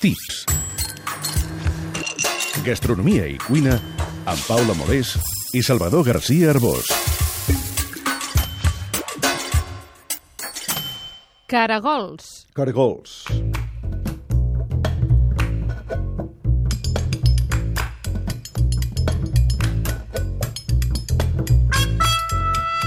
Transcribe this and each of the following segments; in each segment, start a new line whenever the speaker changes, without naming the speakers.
Tips. Gastronomia i cuina amb Paula Molés i Salvador García Arbós.
Caragols.
Cargols.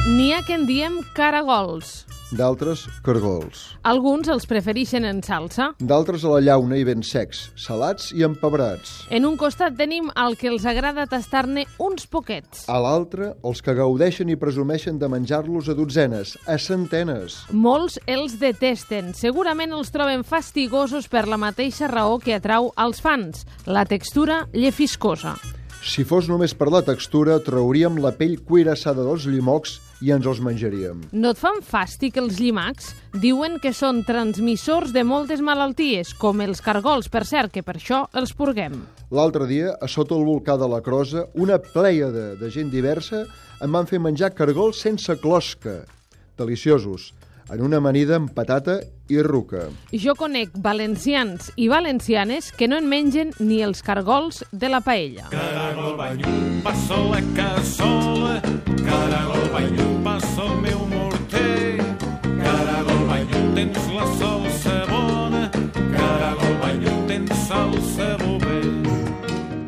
N'hi ha que en diem caragols.
D'altres, cargols.
Alguns els prefereixen en salsa.
D'altres a la llauna i ben secs, salats i empabrats.
En un costat tenim el que els agrada tastar-ne uns poquets.
A l'altre, els que gaudeixen i presumeixen de menjar-los a dotzenes, a centenes.
Molts els detesten. Segurament els troben fastigosos per la mateixa raó que atrau als fans, la textura llefiscosa.
Si fos només per la textura, trauríem la pell cuirassada dels llimocs i ens els menjaríem.
No et fan fàstic els llimacs? Diuen que són transmissors de moltes malalties, com els cargols, per cert, que per això els purguem.
L'altre dia, a sota el volcà de la Crosa, una plèiade de gent diversa em van fer menjar cargols sense closca. Deliciosos, en una amanida amb patata i ruca.
Jo conec valencians i valencianes que no en mengen ni els cargols de la paella.
Caragol banyum, passa la cassola. Caragol banyum, el meu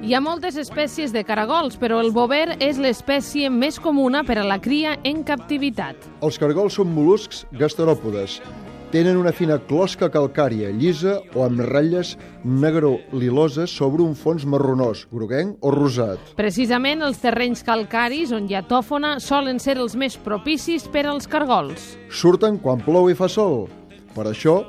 Hi ha moltes espècies de caragols, però el bover és l'espècie més comuna per a la cria en captivitat.
Els cargols són mol·luscs gasteròpodes. Tenen una fina closca calcària, llisa o amb ratlles negro-liloses sobre un fons marronós, groguenc o rosat.
Precisament els terrenys calcaris on hi ha tòfona solen ser els més propicis per als cargols.
Surten quan plou i fa sol. Per això,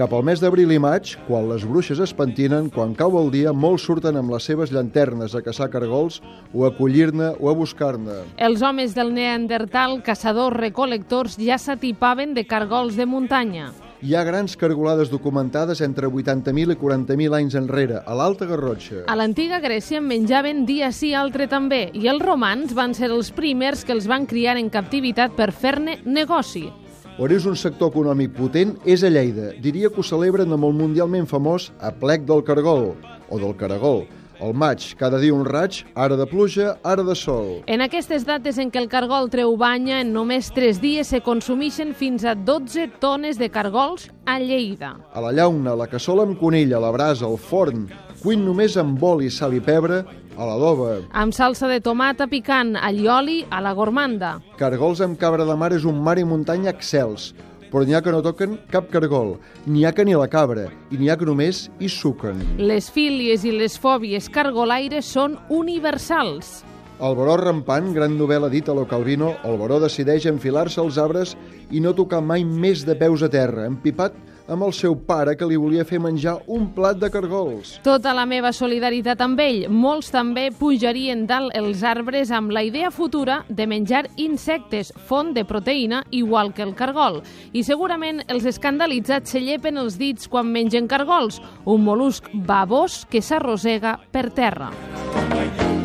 cap al mes d'abril i maig, quan les bruixes es pentinen, quan cau el dia, molts surten amb les seves llanternes a caçar cargols o a collir-ne o a buscar-ne.
Els homes del Neandertal, caçadors-recol·lectors, ja s'atipaven de cargols de muntanya.
Hi ha grans cargolades documentades entre 80.000 i 40.000 anys enrere, a l'Alta Garrotxa.
A l'antiga Grècia en menjaven dia sí, altre també, i els romans van ser els primers que els van criar en captivitat per fer-ne negoci.
On és un sector econòmic potent és a Lleida. Diria que ho celebren amb el mundialment famós aplec del cargol, o del caragol. Al maig, cada dia un raig, ara de pluja, ara de sol.
En aquestes dates en què el cargol treu banya, en només 3 dies se consumeixen fins a 12 tones de cargols a Lleida.
A la llauna, la cassola amb conill, a la brasa, al forn, cuint només amb oli, sal i pebre, a l'adoba.
Amb salsa de tomata picant, allioli a la gormanda.
Cargols amb cabra de mar és un mar i muntanya excels, però n'hi ha que no toquen cap cargol, n'hi ha que ni la cabra, i n'hi ha que només hi suquen.
Les fílies i les fòbies cargolaires són universals.
El baró rampant, gran novel·la dita a lo Calvino, el baró decideix enfilar-se als arbres i no tocar mai més de peus a terra, empipat amb el seu pare que li volia fer menjar un plat de cargols.
Tota la meva solidaritat amb ell. Molts també pujarien dalt els arbres amb la idea futura de menjar insectes, font de proteïna igual que el cargol. I segurament els escandalitzats se llepen els dits quan mengen cargols, un mol·lusc babós que s'arrossega per terra.
Passa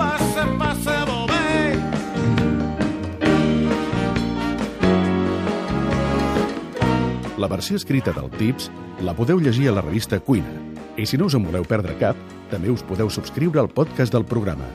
La versió escrita del Tips la podeu llegir a la revista Cuina. I si no us en voleu perdre cap, també us podeu subscriure al podcast del programa.